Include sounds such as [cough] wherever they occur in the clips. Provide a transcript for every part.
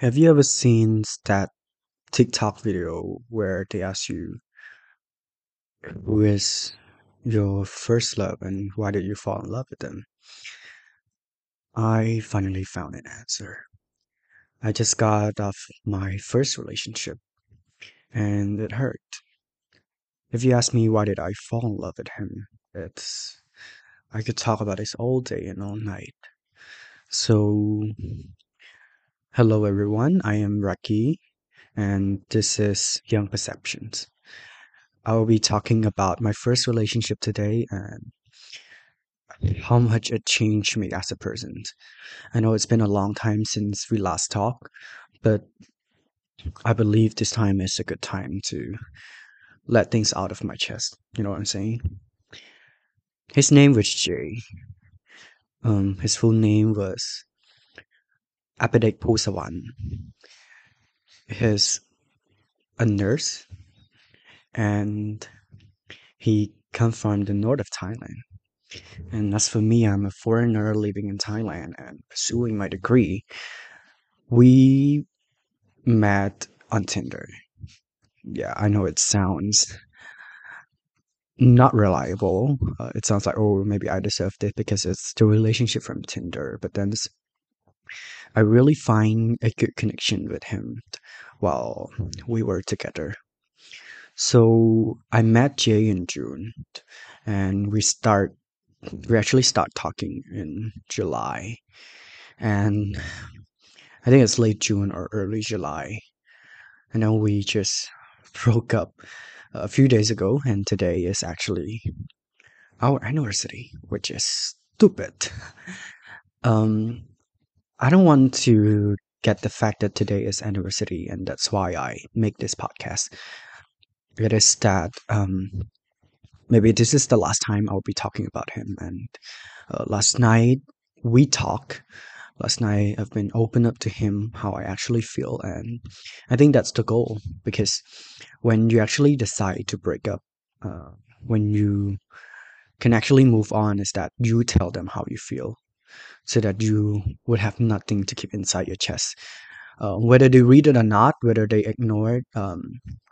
Have you ever seen that TikTok video where they ask you who is your first love and why did you fall in love with them? I finally found an answer. I just got off my first relationship and it hurt. If you ask me why did I fall in love with him, it's I could talk about this all day and all night. So, hello everyone, I am Raki and this is Young Perceptions. I will be talking about my first relationship today and how much it changed me as a person. I know it's been a long time since we last talked, but I believe this time is a good time to let things out of my chest. You know what I'm saying? His name was Jay. Um, his full name was Apedek Pusawan. He's a nurse and he come from the north of Thailand. And as for me, I'm a foreigner living in Thailand and pursuing my degree. We met on Tinder. Yeah, I know it sounds not reliable. Uh, it sounds like, oh, maybe I deserved it because it's the relationship from Tinder. But then this, I really find a good connection with him while we were together. So I met Jay in June, and we start we actually start talking in July, and I think it's late June or early July. And then we just [laughs] broke up a few days ago, and today is actually our anniversary, which is stupid. [laughs] Um, I don't want to get the fact that today is anniversary, and that's why I make this podcast. It is that um, maybe this is the last time I'll be talking about him. And uh, last night we talked. Last night I've been open up to him how I actually feel, and I think that's the goal because when you actually decide to break up, uh, when you can actually move on, is that you tell them how you feel, so that you would have nothing to keep inside your chest. Uh, whether they read it or not, whether they ignore it, um,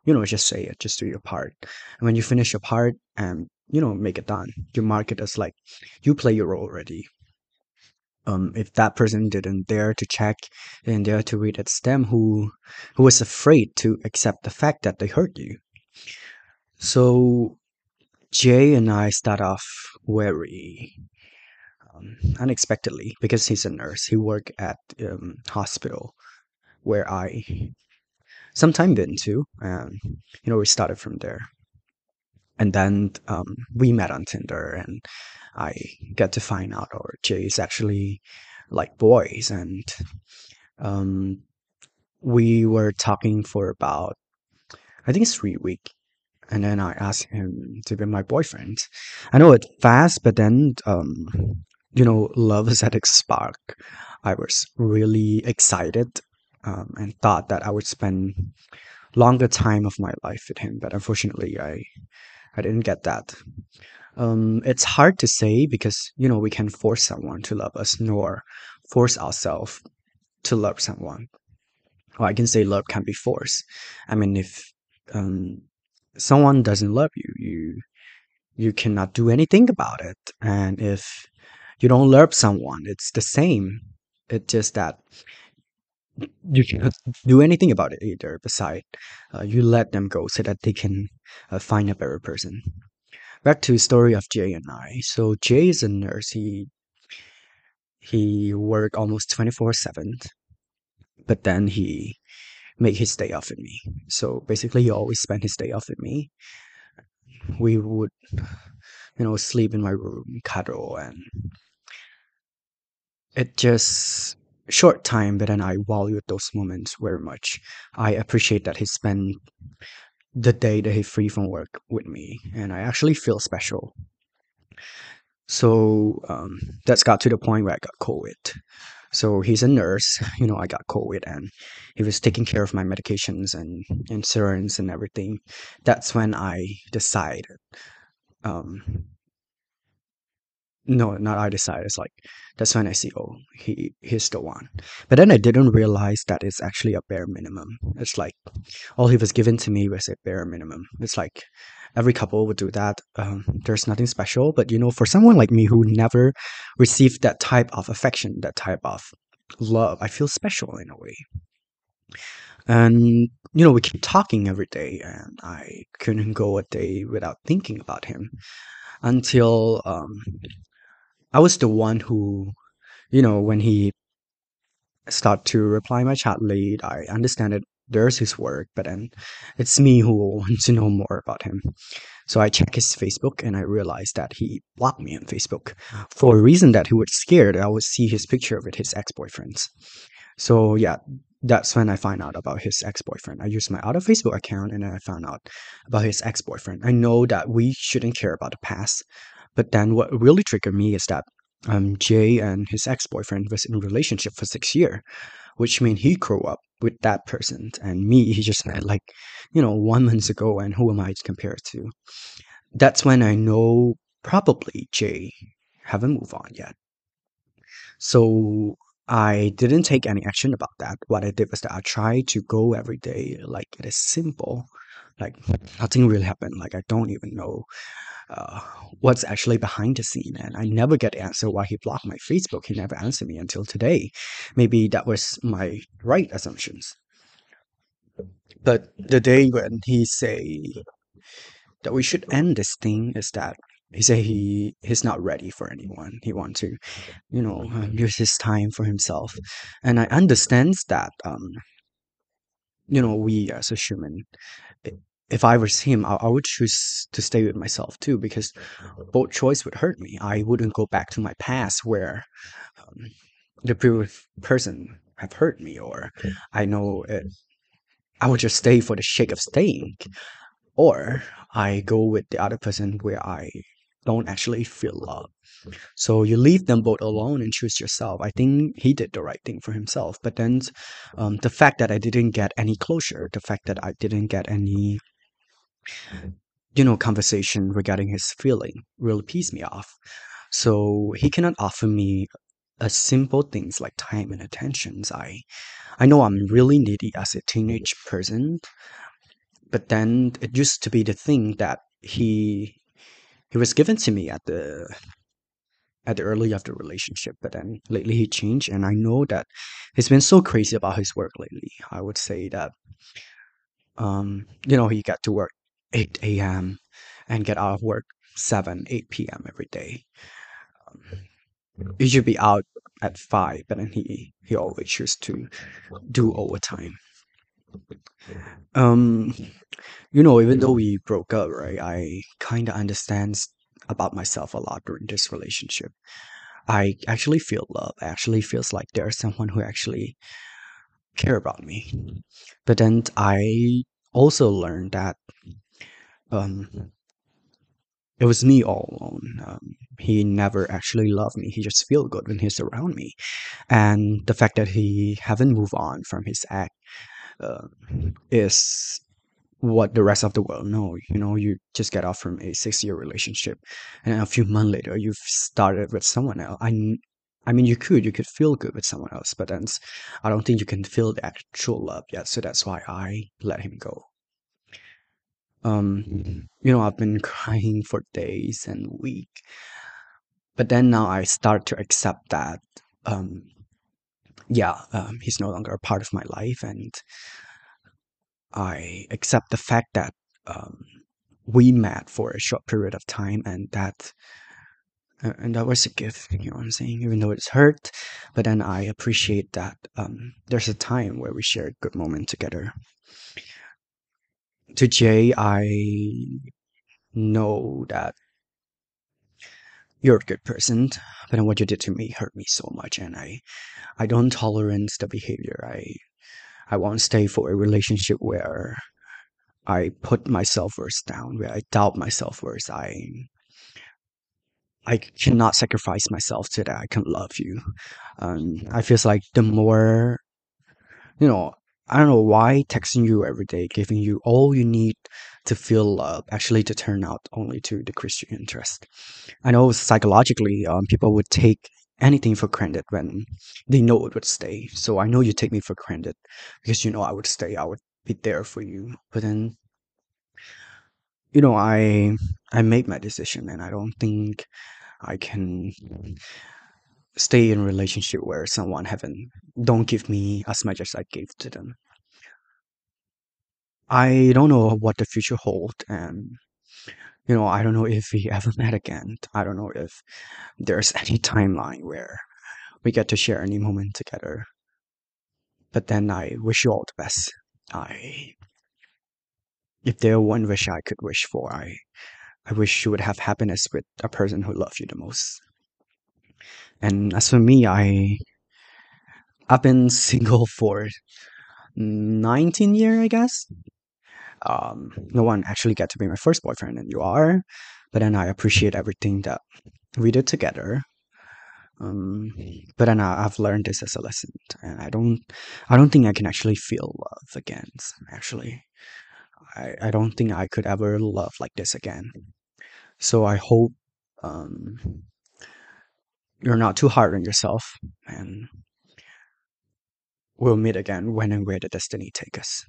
you know, just say it, just do your part. And when you finish your part and, you know, make it done, you mark it as like you play your role already. Um, if that person didn't dare to check and dare to read, it's them who who was afraid to accept the fact that they hurt you. So Jay and I start off very um, unexpectedly because he's a nurse. He worked at um, hospital where I sometime been to, and you know we started from there, and then um, we met on Tinder, and I get to find out our Jay is actually like boys, and um, we were talking for about I think it's three week, and then I asked him to be my boyfriend. I know it fast, but then um, you know love is at its spark. I was really excited um, and thought that I would spend longer time of my life with him, but unfortunately, I I didn't get that. Um, it's hard to say because you know we can force someone to love us, nor force ourselves to love someone. Or I can say love can be forced. I mean, if um, someone doesn't love you, you you cannot do anything about it, and if you don't love someone, it's the same. It's just that you cannot do anything about it either. Beside, uh, you let them go so that they can uh, find a better person. Back to the story of Jay and I. So Jay is a nurse. He he worked almost twenty four seven, but then he make his day off with me. So basically, he always spent his day off with me. We would, you know, sleep in my room, cuddle, and it just short time, but then I value those moments very much. I appreciate that he spent the day that he free from work with me, and I actually feel special. So um, that's got to the point where I got COVID. So he's a nurse, [laughs] you know, I got COVID, and he was taking care of my medications and insurance and everything. That's when I decided um, no, not I decide. It's like that's when I see, oh, he he's the one. But then I didn't realize that it's actually a bare minimum. It's like all he was given to me was a bare minimum. It's like every couple would do that. Um, there's nothing special, but you know, for someone like me who never received that type of affection, that type of love, I feel special in a way. And you know, we keep talking every day, and I couldn't go a day without thinking about him until um, I was the one who, you know, when he start to reply my chat late, I understand that there's his work, but then it's me who [laughs] wants to know more about him. So I check his Facebook and I realized that he blocked me on Facebook for a reason that he was scared I would see his picture with his ex-boyfriends. So yeah, that's when I find out about his ex-boyfriend. I used my other Facebook account and I found out about his ex-boyfriend. I know that we shouldn't care about the past, but then what really triggered me is that um, Jay and his ex-boyfriend was in a relationship for six years, which means he grew up with that person, and me, he just met like, you know, one month ago, and who am I to compare to? That's when I know probably Jay haven't moved on yet. So I didn't take any action about that. What I did was that I tried to go every day, like it is simple, like nothing really happened. Like I don't even know uh, what's actually behind the scene. And I never get answer why he blocked my Facebook. He never answered me until today. Maybe that was my right assumptions. But the day when he say that we should end this thing is that he say he he's not ready for anyone. He want to, you know, use his time for himself, and I understand that. Um, you know, we as a human, if I was him, I, I would choose to stay with myself too, because both choice would hurt me. I wouldn't go back to my past where um, the previous person have hurt me, or I know it, I would just stay for the sake of staying, or I go with the other person where I don't actually feel love. So you leave them both alone and choose yourself. I think he did the right thing for himself. But then um, the fact that I didn't get any closure, the fact that I didn't get any, you know, conversation regarding his feeling really pissed me off. So he cannot offer me a simple things like time and attentions. I I know I'm really needy as a teenage person, but then it used to be the thing that he he was given to me at the at the early of the relationship, but then lately he changed, and I know that he's been so crazy about his work lately. I would say that um, you know, he got to work 8 a.m. and get out of work 7, 8 p.m. every day. Um, he should be out at 5, but then he he always used to do overtime. Um, you know, even though we broke up, right, I kind of understands about myself a lot during this relationship. I actually feel love. I actually feels like there's someone who actually care about me. But then I also learned that um, it was me all alone. Um, he never actually loved me. He just feel good when he's around me, and the fact that he haven't moved on from his ex uh, is what the rest of the world know. You know, you just get off from a six-year relationship, and a few months later, you've started with someone else. I, I mean, you could, you could feel good with someone else, but then I don't think you can feel the actual love yet. So that's why I let him go. Um, you know, I've been [laughs] crying for days and week, but then now I start to accept that. Um, yeah, um, he's no longer a part of my life, and I accept the fact that um, we met for a short period of time, and that uh, and that was a gift. You know what I'm saying? Even though it's hurt, but then I appreciate that um, there's a time where we shared good moment together. To Jay, I know that you're a good person, but what you did to me hurt me so much, and I I don't tolerate the behavior. I I won't stay for a relationship where I put my self-worth down, where I doubt my self-worth. I I cannot sacrifice myself so that I can love you. Um, I feels like the more, you know, I don't know why texting you every day, giving you all you need to feel love, actually to turn out only to decrease your interest. I know psychologically, um, people would take anything for granted when they know it would stay. So I know you take me for granted because you know I would stay, I would be there for you. But then, you know, I I made my decision, and I don't think I can stay in a relationship where someone haven't don't give me as much as I gave to them. I don't know what the future hold, and you know, I don't know if we [laughs] ever met again. I don't know if there's [laughs] any timeline where we get to share any moment together. But then I wish you all the best. I, if there one wish I could wish for, I, I wish you would have happiness with a person who loves you the most. And as for me, I, I've been [laughs] single for 19 year, I guess. Um, no one actually got to be my first boyfriend, and you are. But then I appreciate everything that we did together. Um, but then I, I've learned this as a lesson, and I don't, I don't think I can actually feel love again. Actually, I, I don't think I could ever love like this again. So I hope um, you're not too hard on yourself, and we'll meet again when and where the destiny take us.